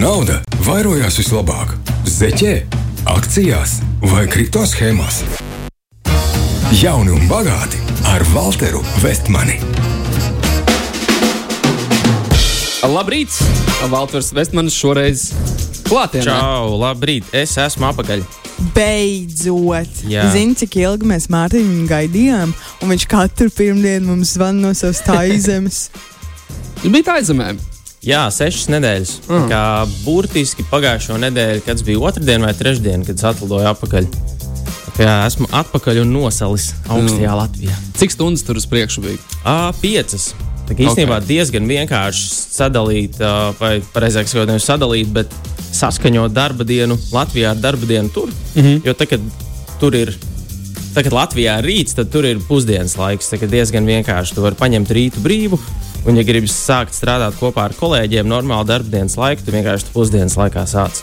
nauda vairojās vislabāk? Zeķē, akcijās vai kripto schēmās? Jauni un bagāti ar Walteru Vestmani. Labrīt! Valters Vestmanis šoreiz klātienē. Čau, labrīt! Es esmu apakaļ. Beidzot! Jā. Zini, cik ilgi mēs Mārtiņu gaidījām, un viņš katru pirmdienu mums zvana no savas taizemes. Viņš bija tā aizemē. Jā, sešas nedēļas. Mm. Kā burtiski pagājušo nedēļu, kad bija otrdiena vai trešdiena, kad es atlidoju atpakaļ. Kā esmu atpakaļ un nosalis augstajā mm. Latvijā. Cik stundas tur uz priekšu bija? À, piecas. Tā kā īstenībā okay. diezgan vienkārši sadalīt, vai pareizāk sakot, nevis sadalīt, bet saskaņot darba dienu Latvijā ar darba dienu tur. Mm -hmm. Jo tagad tur ir. Tagad Latvijā ir rīts, tad tur ir pusdienas laiks. Kā diezgan vienkārši. Tu vari paņemt rītu brīvu, un, ja gribi sākt strādāt kopā ar kolēģiem, normāli darbdienas laiku, tu vienkārši pusdienas laikā sāc.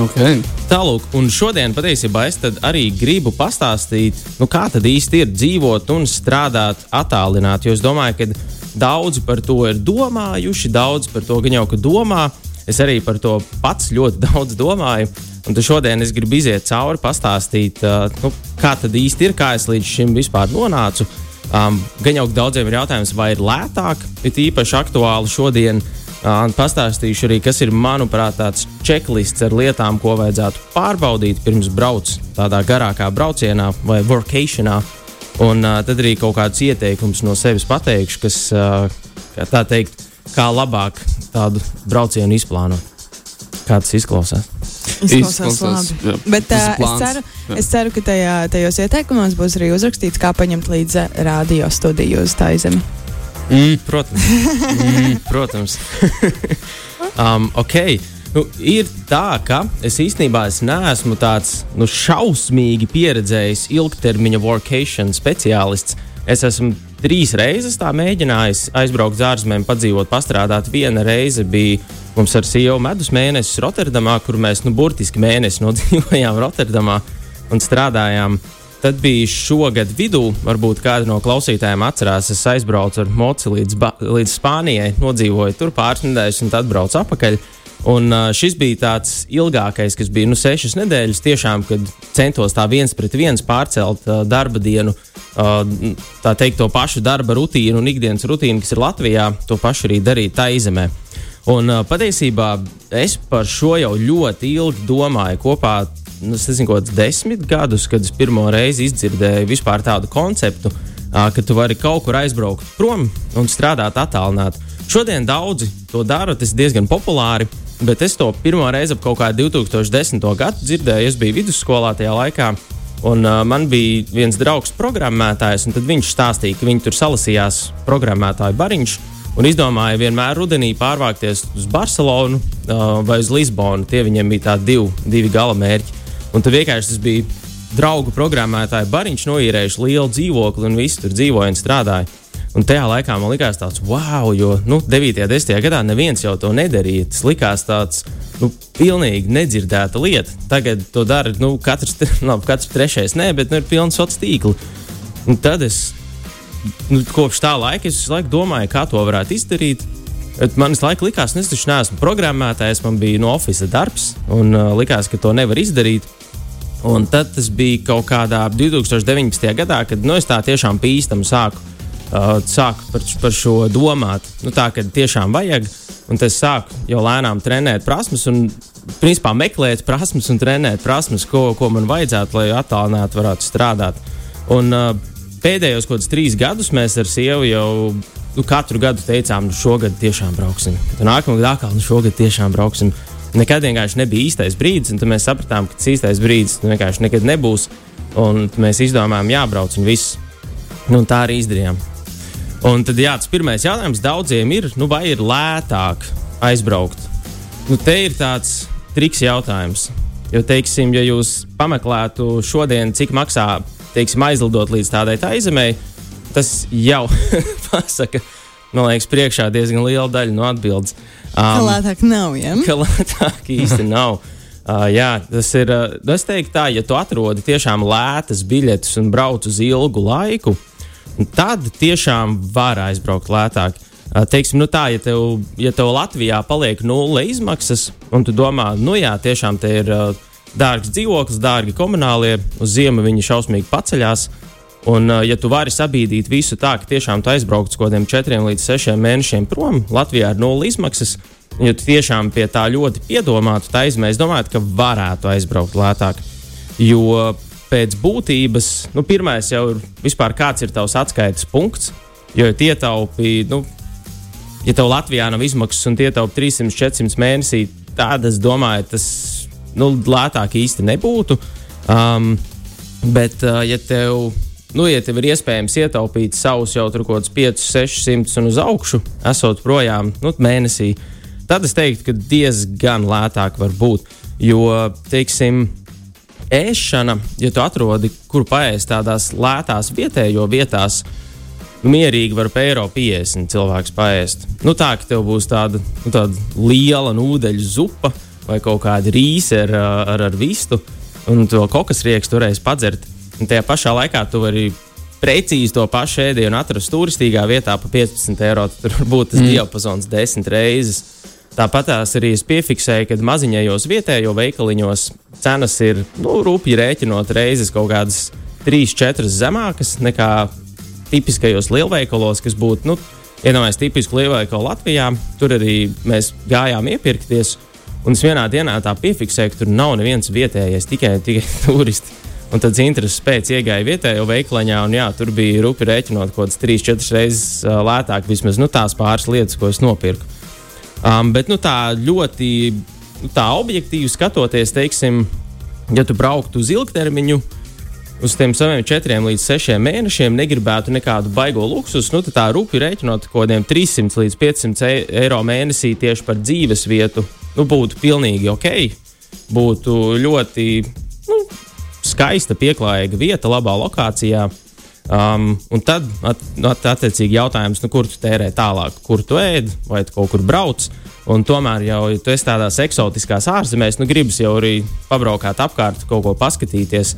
Okay. Tālāk, un šodien patiesībā es arī gribu pastāstīt, nu, kā tad īsti ir dzīvot un strādāt attālināti. Jo es domāju, ka daudzi par to ir domājuši, daudz par to gan jau ka domā. Es arī par to pats ļoti daudz domāju. Un tad šodien es gribu iziet cauri, pastāstīt, uh, nu, kā tad īsti ir, kā es līdz šim vispār nonācu. Um, gan jau daudziem ir jautājums, vai ir lētāk, ir īpaši aktuāli šodien. Uh, pastāstīšu arī, kas ir, manuprāt, tāds checklists ar lietām, ko vajadzētu pārbaudīt pirms brauc tādā garākā braucienā vai workationā. Un uh, tad arī kaut kādus ieteikumus no sevis pateikšu, kas, uh, tā teikt, kā labāk tādu braucienu izplānot. Kā tas izklausās? Izklausās Izklausās, labi. jā. Bet uh, es, ceru, Jā. es ceru, ka tajā, tajos ieteikumos būs arī uzrakstīts, kā paņemt līdzi radio studiju uz taizemi. Mm, protams. mm, protams. um, ok. Nu, ir tā, ka es īstenībā es neesmu tāds nu, šausmīgi pieredzējis ilgtermiņa workation speciālists. Es esmu trīs reizes tā mēģinājis aizbraukt uz ārzemēm, padzīvot, pastrādāt. Viena reize bija mums ar sievu medus mēnesis Rotterdamā, kur mēs nu, burtiski mēnesi nodzīvojām Rotterdamā un strādājām. Tad bija šogad vidū, varbūt kāda no klausītājiem atcerās, es aizbraucu ar moci līdz, Ba- līdz Spānijai, nodzīvoju tur pāris nedēļas un tad braucu atpakaļ. Un šis bija tāds ilgākais, kas bija nu, sešas nedēļas. Tiešām, kad centos tā viens pret viens pārcelt uh, darba dienu, uh, tā teikt, to pašu darba rutīnu un ikdienas rutīnu, kas ir Latvijā, to pašu arī darīt tā izemē. Un uh, patiesībā es par šo jau ļoti ilgi domāju kopā. Nu, es nezinu, kāds desmit gadus, kad es pirmo reizi izdzirdēju vispār tādu konceptu, uh, ka tu vari kaut kur aizbraukt prom un strādāt attālināti. Šodien daudzi to dara, tas ir diezgan populāri. Bet es to pirmo reizi ap kaut kādu 2010. gadu dzirdēju. Es biju vidusskolā tajā laikā, un uh, man bija viens draugs, programmētājs, un viņš stāstīja, ka viņi tur salasījās programmētāju bariņš un izdomāja vienmēr rudenī pārvākties uz Barcelonu uh, vai uz Lisbonu. Tie viņiem bija tādi divi, divi gala mērķi. Un tad vienkārši tas bija draugu programmētāju bariņš, noīrējuši lielu dzīvokli un visi tur dzīvoja un strādāja. Un tajā laikā man likās tāds, wow, jo nu, 9. un 10. gadā neviens jau to nedarīja. Tas likās tāds, nu, pilnīgi nedzirdēta lieta. Tagad to dara nu, katrs, labi, katrs trešais, nē, bet nu, ir pilns sociāls tīkls. Un tad es nu, kopš tā laika es visu laiku domāju, kā to varētu izdarīt. Bet Man visu laiku likās, ka es taču neesmu programmētājs, man bija no oficiāla darbs, un uh, likās, ka to nevar izdarīt. Un tad tas bija kaut kādā 2019. gadā, kad nu, es tā tiešām pīstam sāku, uh, sāku par, par šo domāt. Nu, tā kā tiešām vajag, un tad es sāku jau lēnām trenēt prasmes, un principā meklēt prasmes un trenēt prasmes, ko, ko man vajadzētu, lai attālināti varētu strādāt. Un, uh, pēdējos kaut kādus trīs gadus mēs ar sievu jau nu, katru gadu teicām, nu, šogad tiešām brauksim. Tad nākamā gada atkal, nu, šogad tiešām brauksim. Nekad vienkārši nebija īstais brīdis, un tad mēs sapratām, ka tas īstais brīdis nu, vienkārši nekad nebūs. Un mēs izdomājām, jābrauc, un viss. Nu, un tā arī izdarījām. Un tad jā, tas pirmais jautājums daudziem ir, nu, vai ir lētāk aizbraukt? Nu, te ir tāds triks jautājums. Jo, teiksim, ja jūs pameklētu šodien, cik maksā teiksim, aizlidot līdz tādai taizemē, tas jau pasaka, man liekas, priekšā diezgan liela daļa no atbildes. Um, lētāk nav, ja? ka lētāk īsti nav. Uh, jā, tas ir. Uh, es teiktu, tā, ja tu atrodi tiešām lētas biļetes un brauc uz ilgu laiku, tad tiešām var aizbraukt lētāk. Uh, teiksim, nu tā, ja tev, ja tev Latvijā paliek nulle izmaksas, un tu domā, nu jā, tiešām te ir uh, dārgs dzīvoklis, dārgi komunālie, uz ziemu viņi šausmīgi paceļās. Un, uh, ja tu vari sabīdīt visu tā, ka tiešām tu aizbrauktu uz kaut kādiem četriem līdz sešiem mēnešiem prom, Latvijā ir nulle izmaksas, ja tu tiešām pie tā ļoti piedomātu, tad aizmēs, domājot, ka varētu aizbraukt lētāk. Jo pēc būtības, nu, pirmais jau ir vispār kāds ir tavs atskaites punkts, jo ja ietaupīji, nu, ja tev Latvijā nav izmaksas un ietaupi 300, 400 mēnesī, tad es domāju, tas nu, lētāk īsti nebūtu. Um, bet, uh, ja tev, nu, ja tev ir iespējams ietaupīt savus jau tur kaut kādus 5, 600 un uz augšu, esot projām nu, mēnesī, tad es teiktu, ka diezgan lētāk var būt. Jo, teiksim, ēšana, ja tu atrodi, kur paēst tādās lētās vietējo vietās, mierīgi var par eiro 50 cilvēks paēst. Nu, tā, ka tev būs tāda, nu, tāda liela nūdeļu zupa vai kaut kāda rīse ar, ar, ar vistu, un to kokas rieks toreiz padzert. Un tajā pašā laikā tu vari precīzi to pašu ēdienu atrast turistīgā vietā par 15 eiro. Tur var būt tas mm. diapazons desmit reizes. Tāpat arī es piefiksēju, ka maziņajos vietējo veikaliņos cenas ir nu, rūpīgi rēķinot reizes kaut kādas 3-4 zemākas nekā tipiskajos lielveikalos, kas būtu, nu, iedomājieties, tipisku lielveikalu Latvijā. Tur arī mēs gājām iepirkties. Un es vienā dienā tā piefiksēju, ka tur nav neviens vietējais, tikai, tikai turisti. Un tad intereses pēc iegāja vietējo veikaliņā, un jā, tur bija rupi rēķinot kaut kādas 3-4 reizes uh, lētāk, vismaz nu, tās pāris lietas, ko es nopirku. Um, bet nu, tā ļoti nu, tā objektīvi skatoties, teiksim, ja tu brauktu uz ilgtermiņu, uz tiem saviem četriem līdz sešiem mēnešiem, negribētu nekādu baigo luksusu, nu, tad tā rupi rēķinot kaut kādiem 300 līdz 500 eiro mēnesī tieši par dzīves vietu, nu, būtu pilnīgi ok. Būtu ļoti nu, skaista, pieklājīga vieta, labā lokācijā. Um, un tad, at, at, attiecīgi, jautājums, nu, kur tu tērē tālāk, kur tu ēd, vai tu kaut kur brauc. Un tomēr, jau, ja tu esi tādās eksotiskās ārzemēs, nu, gribas jau arī pabraukāt apkārt, kaut ko paskatīties,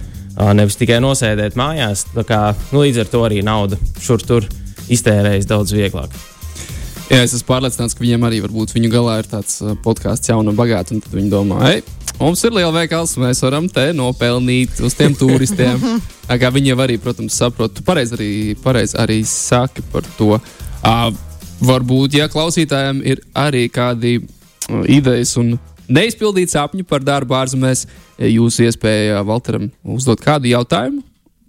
nevis tikai nosēdēt mājās. Kā, nu, līdz ar to arī nauda šur tur iztērējas daudz vieglāk. Jā, es esmu pārliecināts, ka viņiem arī varbūt viņu galā ir tāds podkāsts, jauna un bagāta. Tad viņi domā, hei, mums ir liela veikals, mēs varam te nopelnīt uz tiem turistiem. kā viņi jau arī, protams, saprot. Tu pareizi arī, pareiz arī saki par to. Uh, varbūt, ja klausītājiem ir arī kādi idejas un neizpildīti sapņi par darbu ārzemēs, jūsu iespēja Valteram uzdot kādu jautājumu,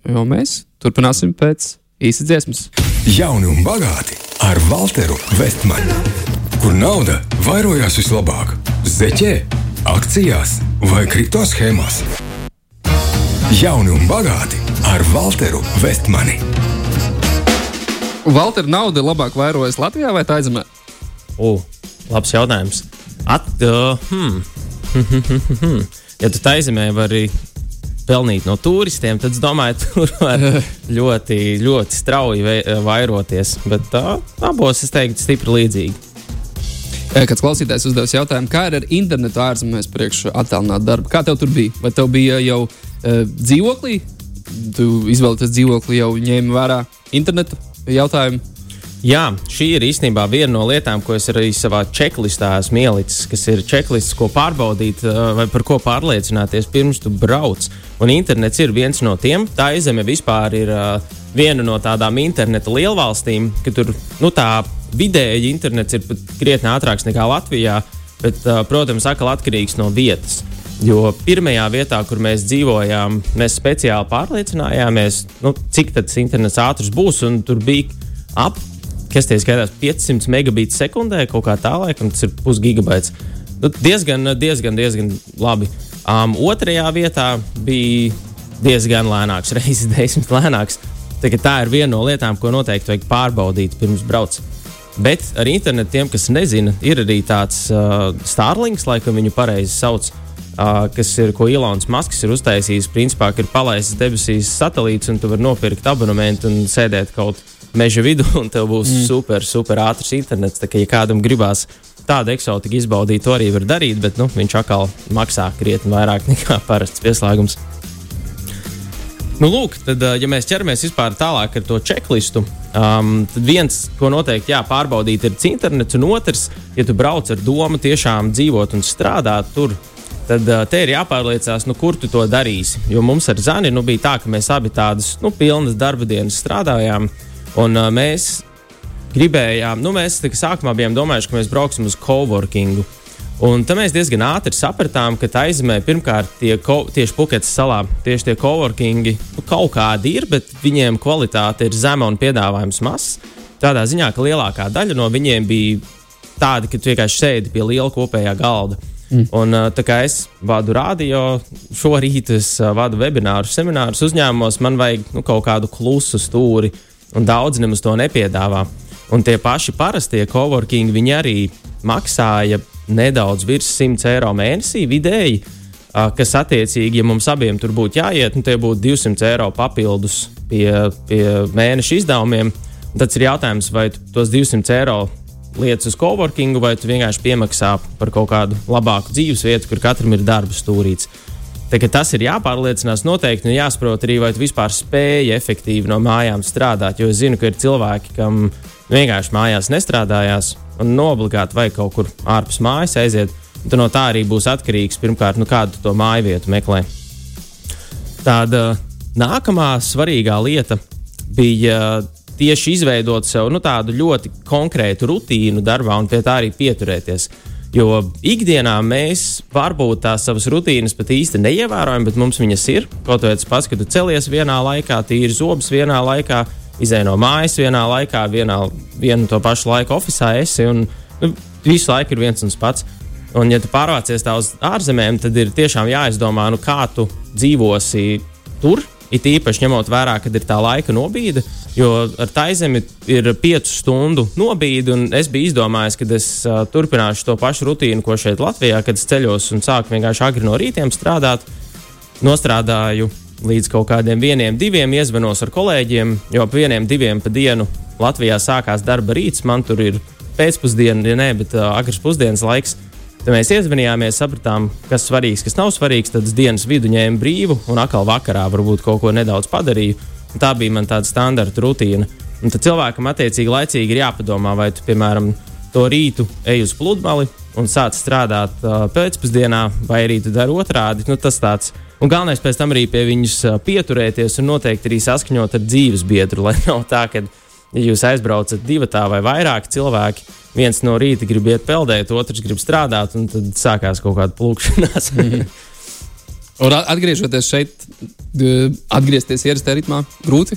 jo mēs turpināsim pēc īsa dziesmas. Jauni un bagāti ar Walteru Vestmanu, kur nauda vairojās vislabāk - zeķē, akcijās vai kripto schēmās. Jauni un bagāti ar Walteru Vestmani. Valter, nauda labāk vairojas Latvijā vai Taizemē? Uh, labs jautājums. At, uh, hmm. ja tu taizemē vari pelnīt no turistiem, tad es domāju, tur var ļoti, ļoti strauji vairoties. Bet tā, abos es teiktu, stipri līdzīgi. Kāds klausītājs uzdevis jautājumu, kā ar internetu ārzemēs priekš attālināt darbu? Kā tev tur bija? Vai tev bija jau uh, dzīvoklī? Tu izvēlēties dzīvokli jau ņēmi vērā internetu jautājumu? Jā, šī ir īstenībā viena no lietām, ko es arī savā checklistā esmu ielicis, kas ir checklists, ko pārbaudīt vai par ko pārliecināties pirms tu brauc. Un internets ir viens no tiem. Tā izeme vispār ir uh, viena no tādām interneta lielvalstīm, ka tur nu, tā vidēji internets ir pat krietni ātrāks nekā Latvijā, bet, uh, protams, atkal atkarīgs no vietas. Jo pirmajā vietā, kur mēs dzīvojām, mēs speciāli pārliecinājāmies, nu, cik tas internets ātrs būs. Tur bija ap kas tie skaitās 500 megabītu sekundē, kaut kā tā, laikam tas ir pusgigabaits. Nu, diezgan, diezgan, diezgan labi. Um, otrajā vietā bija diezgan lēnāks, reizes desmit lēnāks. Tā, tā ir viena no lietām, ko noteikti vajag pārbaudīt pirms brauc. Bet ar internetu tiem, kas nezina, ir arī tāds uh, Starlinks, laikam viņu pareizi sauc. Uh, kas ir, ko Ilons Masks ir uztaisījis, principā, ir palaists debesīs satelīts, un tu vari nopirkt abonementu un sēdēt kaut kur meža vidū, un tev būs mm. super, super ātrs internets. Tā kā ja kādam gribās tādu eksotiku izbaudīt, to arī var darīt, bet nu, viņš atkal maksā krietni vairāk nekā parasts pieslēgums. Nu, lūk, tad, uh, ja mēs ķeramies vispār tālāk ar to checklistu, um, tad viens, ko noteikti jāpārbaudīt, ir internets, un otrs, ja tu brauc ar domu tiešām dzīvot un strādāt tur, tad uh, te ir jāpārliecās, nu, kur tu to darīsi. Jo mums ar Zani nu, bija tā, ka mēs abi tādas nu, pilnas darba dienas strādājām, un uh, mēs gribējām, nu, mēs tā, sākumā bijām domājuši, ka mēs brauksim uz coworkingu. Un tam mēs diezgan ātri sapratām, ka tā aizemē pirmkārt tie ko, tieši Puketas salā tieši tie coworkingi nu, kaut kādi ir, bet viņiem kvalitāte ir zema un piedāvājums mazs. Tādā ziņā, ka lielākā daļa no viņiem bija tādi, ka tu vienkārši sēdi pie liela kopējā galda. Mm. Un, tā kā es vadu radio, šorīt es vadu webināru, seminārus uzņēmumos, man vajag nu, kaut kādu klusu stūri, un daudz nemaz to nepiedāvā. Un tie paši parastie coworking, viņi arī maksāja nedaudz virs 100 eiro mēnesī vidēji, kas attiecīgi, ja mums abiem tur būtu jāiet, nu, tie būtu 200 eiro papildus pie, pie mēneša izdevumiem. Tad ir jautājums, vai tos 200 eiro lietas uz coworkingu, vai tu vienkārši piemaksā par kaut kādu labāku dzīvesvietu, kur katram ir darba stūrīts. Tas ir jāpārliecinās noteikti, un jāsaprot arī, vai tu vispār spēj efektīvi no mājām strādāt. Jo es zinu, ka ir cilvēki, kam vienkārši mājās nestrādājās, un obligāti vajag kaut kur ārpus mājas aiziet. Tad no tā arī būs atkarīgs pirmkārt, nu, kādu to māju vietu meklē. Tāda nākamā svarīgā lieta bija tieši izveidot sev nu, tādu ļoti konkrētu rutīnu darbā un pie tā arī pieturēties. Jo ikdienā mēs varbūt tās savas rutīnas pat īsti neievērojam, bet mums viņas ir. Kaut kāds pats, kad tu celies vienā laikā, tīri zobus vienā laikā, izēj no mājas vienā laikā, vienā, vienu to pašu laiku oficiālā esi. Un, nu, visu laiku ir viens un tas pats. Un, ja tu pārvācies uz ārzemēm, tad ir tiešām jāizdomā, nu, kā tu dzīvosi tur, It īpaši ņemot vērā, kad ir tā laika nobīde, jo ar taizemi ir piecu stundu nobīde, es biju izdomājis, ka es uh, turpināšu to pašu rutīnu, ko šeit Latvijā, kad es ceļos un sāku vienkārši agri no rītiem strādāt. Nostrādāju līdz kaut kādiem vieniem, diviem iezvanos ar kolēģiem, jo ap vieniem, diviem pa dienu Latvijā sākās darba rīts. Man tur ir pēcpusdiena, ja ne, bet uh, agrs pusdienas laiks. Tad mēs iezvanījāmies, sapratām, kas svarīgs, kas nav svarīgs. Tad dienas vidu ņēmu brīvu un atkal vakarā varbūt kaut ko nedaudz padarīju. Un tā bija man tāda standarta rutīna. Un tad cilvēkam attiecīgi laicīgi ir jāpadomā, vai tu, piemēram, to rītu ej uz pludmali un sāc strādāt uh, pēcpusdienā, vai arī tu dari otrādi. Nu, tas tāds. Un galvenais pēc tam arī pie viņus uh, pieturēties un noteikti arī saskaņot ar dzīves biedru, lai nav tā, ka ja jūs aizbraucat divi vai vairāk cilvēki, viens no rīta grib iet peldēt, otrs grib strādāt, un tad sākās kaut kāda plūkšanās. mm. Un atgriežoties šeit, atgriezties ierastā ritmā, grūti?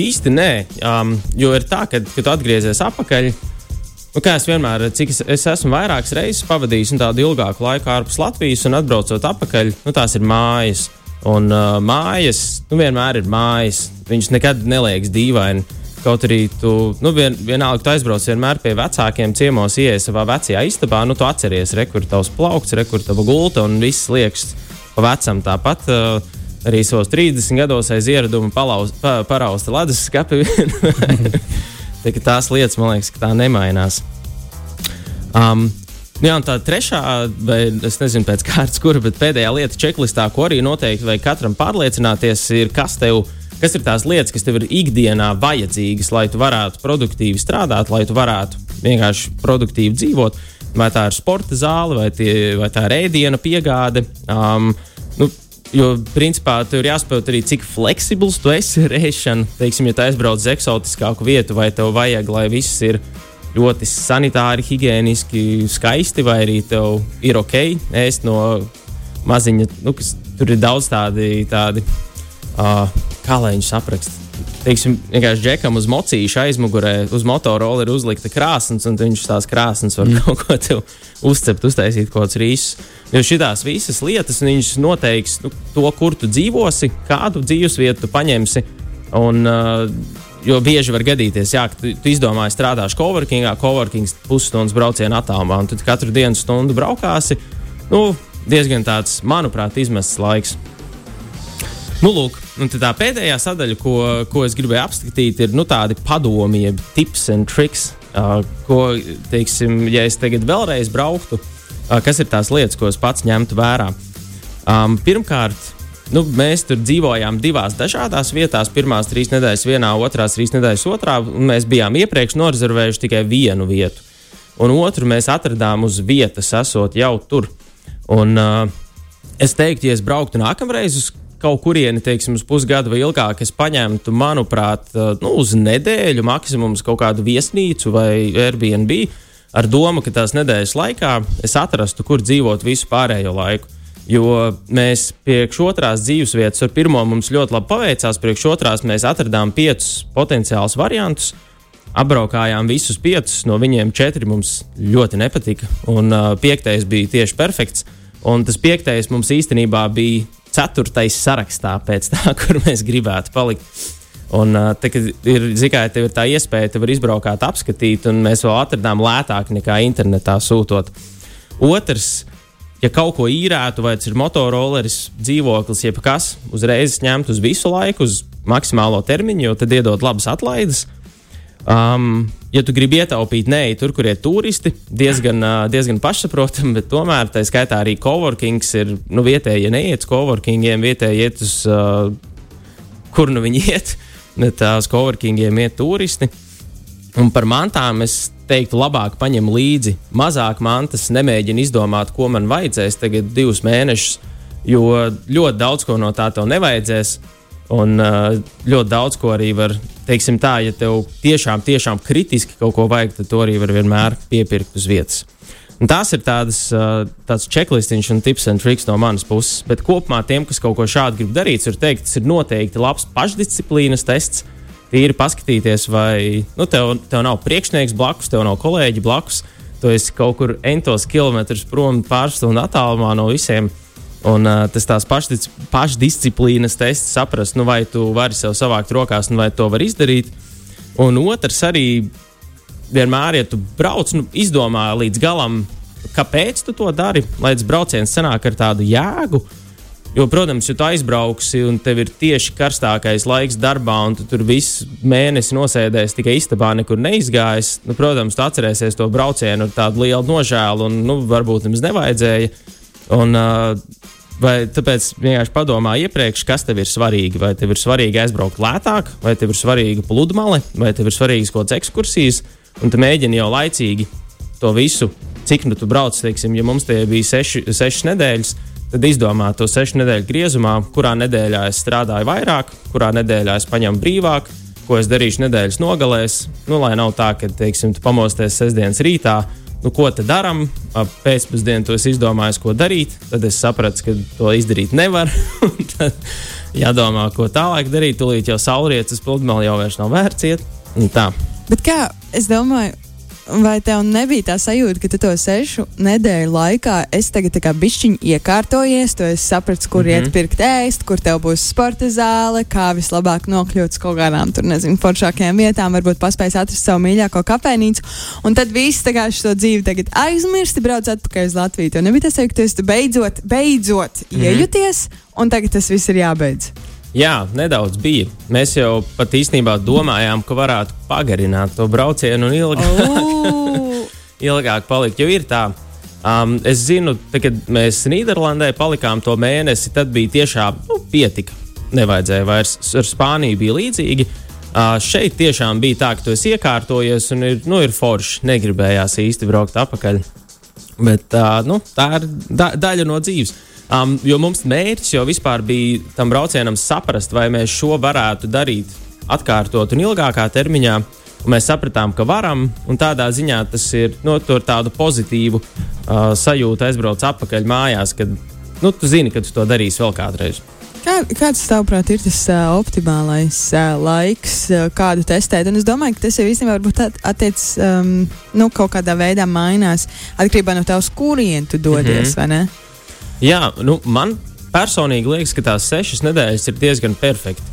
Īsti nē, um, jo ir tā, ka, kad atgriezies atpakaļ. Nu, kā es vienmēr, cik es, es esmu vairākas reizes pavadījis tādu ilgāku laiku ārpus Latvijas, un atbraucot atpakaļ, nu, tās ir mājas. Un uh, mājas, nu, vienmēr ir mājas. Viņas nekad neliekas dīvaini. Kaut arī tu, nu, vien, vienalga, tu aizbrauc vienmēr pie vecākiem ciemos, ienāc savā vecajā istabā, nu, tu atceries, kur tavs plaukts, kur tava gulta un viss liekas pa vecam. Tāpat uh, arī savos 30 gados aiz ieraduma palauz, pa, parausta ledus skati. tās lietas, man liekas, tā nemainās. Um, Jā, tā trešā, vai es nezinu, pēc kārtas, kura, bet pēdējā lieta čeklistā, ko arī noteikti vajag katram pārliecināties, ir, kas tev ir Kas ir tās lietas, kas tev ir ikdienā vajadzīgas, lai tu varētu produktīvi strādāt, lai tu varētu vienkārši produktīvi dzīvot? Vai tā ir sporta zāle, vai, tie, vai tā ir ēdiena piegāde? Um, nu, Jo, principā, tev ir jāsaprot arī, cik fleksibls tu esi ar ēšanu. Teiksim, ja tu aizbrauc uz eksotiskāku vietu, vai tev vajag, lai viss ir ļoti sanitāri, higiēniski, skaisti, vai arī tev ir ok ēst no maziņa, nu, kas tur ir daudz tādi. tādi uh, kā lai viņš apraksta. Teiksim, vienkārši džekam uz mocīša aizmugurē, uz motorola ir uzlikta krāsnes, un viņš tās krāsnes var mm. kaut ko tev uzcept, uztaisīt kaut kādus rīsus. Jo šīs visas lietas viņš noteiks nu, to, kur tu dzīvosi, kādu dzīvesvietu tu paņemsi. Un, uh, Jo bieži var gadīties, jā, ka tu, tu izdomāji, strādāšu coworkingā, coworkings pusstundas brauciena attālumā, un tu katru dienu stundu braukāsi. Nu, diezgan tāds, manuprāt, izmests laiks. Nu, lūk, tā pēdējā sadaļa, ko, ko es gribēju apskatīt, ir nu, tādi padomi, jeb tips un triks, uh, ko, teiksim, ja es tagad vēlreiz brauktu, uh, kas ir tās lietas, ko es pats ņemtu vērā. Um, pirmkārt, Nu, mēs tur dzīvojām divās dažādās vietās. Pirmās trīs nedēļas vienā, otrās trīs nedēļas otrā. Mēs bijām iepriekš norezervējuši tikai vienu vietu. Un otru mēs atradām uz vietas, esot jau tur. Un, uh, es teiktu, ja es brauktu nākamreiz uz kaut kurieni, teiksim, uz pusgadu vai ilgāk, es paņemtu, manuprāt, uh, nu, uz nedēļu maksimums kaut kādu viesnīcu vai Airbnb ar domu, ka tās nedēļas laikā es atrastu, kur dzīvot visu pārējo laiku. Jo mēs priekš otrās dzīvesvietas, ar pirmo mums ļoti labi paveicās, priekš otrās mēs atradām piecus potenciālus variantus. Apbraukājām visus piecus, no viņiem četri mums ļoti nepatika, un uh, piektais bija tieši perfekts. Un tas piektais mums īstenībā bija ceturtais sarakstā pēc tā, kur mēs gribētu palikt. Un, te, ir, zikai, tev ir tā iespēja, tev var izbraukt, apskatīt, un mēs vēl atradām lētāk nekā internetā sūtot. Otrs, ja kaut ko īrētu, vai tas ir motoroleris, dzīvoklis, jeb kas, uzreiz ņemt uz visu laiku, uz maksimālo termiņu, jo tad iedod labas atlaides. Um, ja tu gribi ietaupīt, nē, tur, kur ir turisti, diezgan, uh, diezgan pašsaprotami, bet tomēr tā skaitā arī coworkings ir nu, vietējie, ja neiet uz coworkingiem, vietējie iet uz, uh, kur nu viņi iet, bet uh, uz coworkingiem iet turisti. Un par mantām es teiktu, labāk paņem līdzi mazāk mantas, nemēģina izdomāt, ko man vajadzēs tagad divus mēnešus, jo ļoti daudz ko no tā tev nevajadzēs. Un uh, ļoti daudz ko arī var, teiksim, tā, ja tev tiešām, tiešām kritiski kaut ko vajag, tad to arī var vienmēr piepirkt uz vietas. Un tās ir tādas, uh, tāds checklistiņš un tips un triks no manas puses. Bet kopumā tiem, kas kaut ko šādu grib darīt, ir teikt, tas ir noteikti labs pašdisciplīnas tests tīri paskatīties, vai nu, tev, tev nav priekšnieks blakus, tev nav kolēģi blakus. Tu esi kaut kur entos kilometrus prom, pāris stundu attālumā no visiem. Un uh, tas tās pašdic, pašdisciplīnas tests, saprast, nu, vai tu vari sev savākt rokās, nu, vai to var izdarīt. Un otrs arī vienmēr, ja tu brauc, nu, izdomā līdz galam, kāpēc tu to dari, lai tas brauciens sanāk ar tādu jēgu. Uh, Jo, protams, ja tu aizbrauksi un tev ir tieši karstākais laiks darbā, un tu tur visu mēnesi nosēdēs tikai istabā, nekur neizgājis, nu, protams, tu atcerēsies to braucienu ar tādu lielu nožēlu, un nu, varbūt nemaz nevajadzēja. Un, uh, Vai tāpēc vienkārši padomā iepriekš, kas tev ir svarīgi? Vai tev ir svarīgi aizbraukt lētāk, vai tev ir svarīga pludmale, vai tev ir svarīgas kaut kādas ekskursijas, un tu mēģini jau laicīgi to visu, cik nu tu brauc, teiksim, ja mums tie bija seši, sešas nedēļas, tad izdomā to sešu nedēļu griezumā, kurā nedēļā es strādāju vairāk, kurā nedēļā es paņemu brīvāk, ko es darīšu nedēļas nogalēs. Nu, lai nav tā, ka, teiksim, pamosties sestdienas rītā, nu, ko te darām, pēcpusdienā to es izdomāju, ko darīt, tad es sapratu, ka to izdarīt nevar. tad jādomā, ko tālāk darīt. Tūlīt jau saulrietis pludmale jau vairs nav vērts iet. Bet kā es domāju, Vai tev nebija tā sajūta, ka tu to sešu nedēļu laikā esi tagad tā kā bišķiņi iekārtojies, tu esi sapratis, kur mm -hmm. iet pirkt ēst, kur tev būs sporta zāle, kā vislabāk nokļūt uz kaut kādām tur, nezinu, foršākajām vietām, varbūt paspējas atrast savu mīļāko kafejnīcu, un tad viss tā kā šo dzīvi tagad aizmirsti, brauc atpakaļ uz Latviju. Tev nebija tas, ka tu esi beidzot, beidzot mm -hmm. iejuties, un tagad tas viss ir jābeidz. Jā, nedaudz bija. Mēs jau pat īstenībā domājām, ka varētu pagarināt to braucienu un ilgāk, oh. ilgāk palikt. Jo ir tā, um, es zinu, te, kad mēs Nīderlandē palikām to mēnesi, tad bija tiešām nu, pietika. Nevajadzēja vairs. Ar Spāniju bija līdzīgi. Uh, šeit tiešām bija tā, ka tu esi iekārtojies un ir, nu, ir forši. Negribējās īsti braukt atpakaļ. Bet uh, nu, tā ir da daļa no dzīves. Um, jo mums mērķis jau vispār bija tam braucienam saprast, vai mēs šo varētu darīt atkārtot un ilgākā termiņā. Un mēs sapratām, ka varam, un tādā ziņā tas ir no, nu, tādu pozitīvu uh, sajūtu aizbraukt atpakaļ mājās, kad nu, tu zini, ka tu to darīsi vēl kādreiz. Kā, kāds, tavuprāt, ir tas uh, optimālais uh, laiks, uh, kādu testēt? Un es domāju, ka tas jau īstenībā attiecas um, nu, kaut kādā veidā mainās atkarībā no tā, uz kurien tu dodies. Mm -hmm. Jā, nu, man personīgi liekas, ka tās sešas nedēļas ir diezgan perfekti.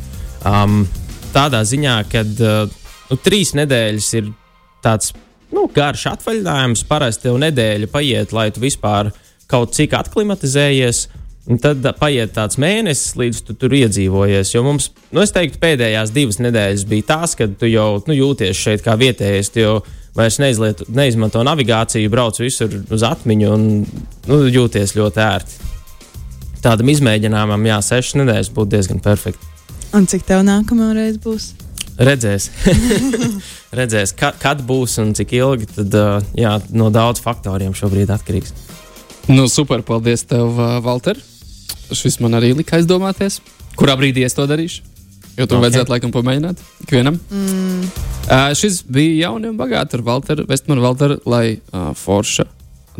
Um, tādā ziņā, ka uh, nu, trīs nedēļas ir tāds nu, garš atvaļinājums. Parasti tev nedēļa paiet, lai tu vispār kaut cik aklimatizējies. Un tad paiet tāds mēnesis, līdz tu tur iedzīvojies. Jo mums, nu, es teiktu, pēdējās divas nedēļas bija tās, kad tu jau nu, jūties šeit kā vietējais. Tu jau vairs neizlietu, neizmanto navigāciju, brauc visur uz atmiņu un nu, jūties ļoti ērti. Tādam izmēģinājumam, jā, sešas nedēļas būtu diezgan perfekti. Un cik tev nākamā reize būs? Redzēs, Redzēs kad, kad būs un cik ilgi. Tad jā, no daudz faktoriem šobrīd atkarīgs. Nu, super, paldies tev, Valter. Šis man arī lika aizdomāties, kurā brīdī es to darīšu. Jo to okay. vajadzētu laikam pamēģināt ikvienam. Mm. Uh, šis bija jauni un bagāti ar Valteru Vestmanu Valteru, lai uh, forša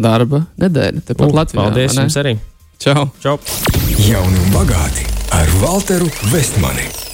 darba nedēļa. Tepat uh, Latvijā. Paldies jums arī. Čau! Čau. Jauni un bagāti ar Valteru Vestmani.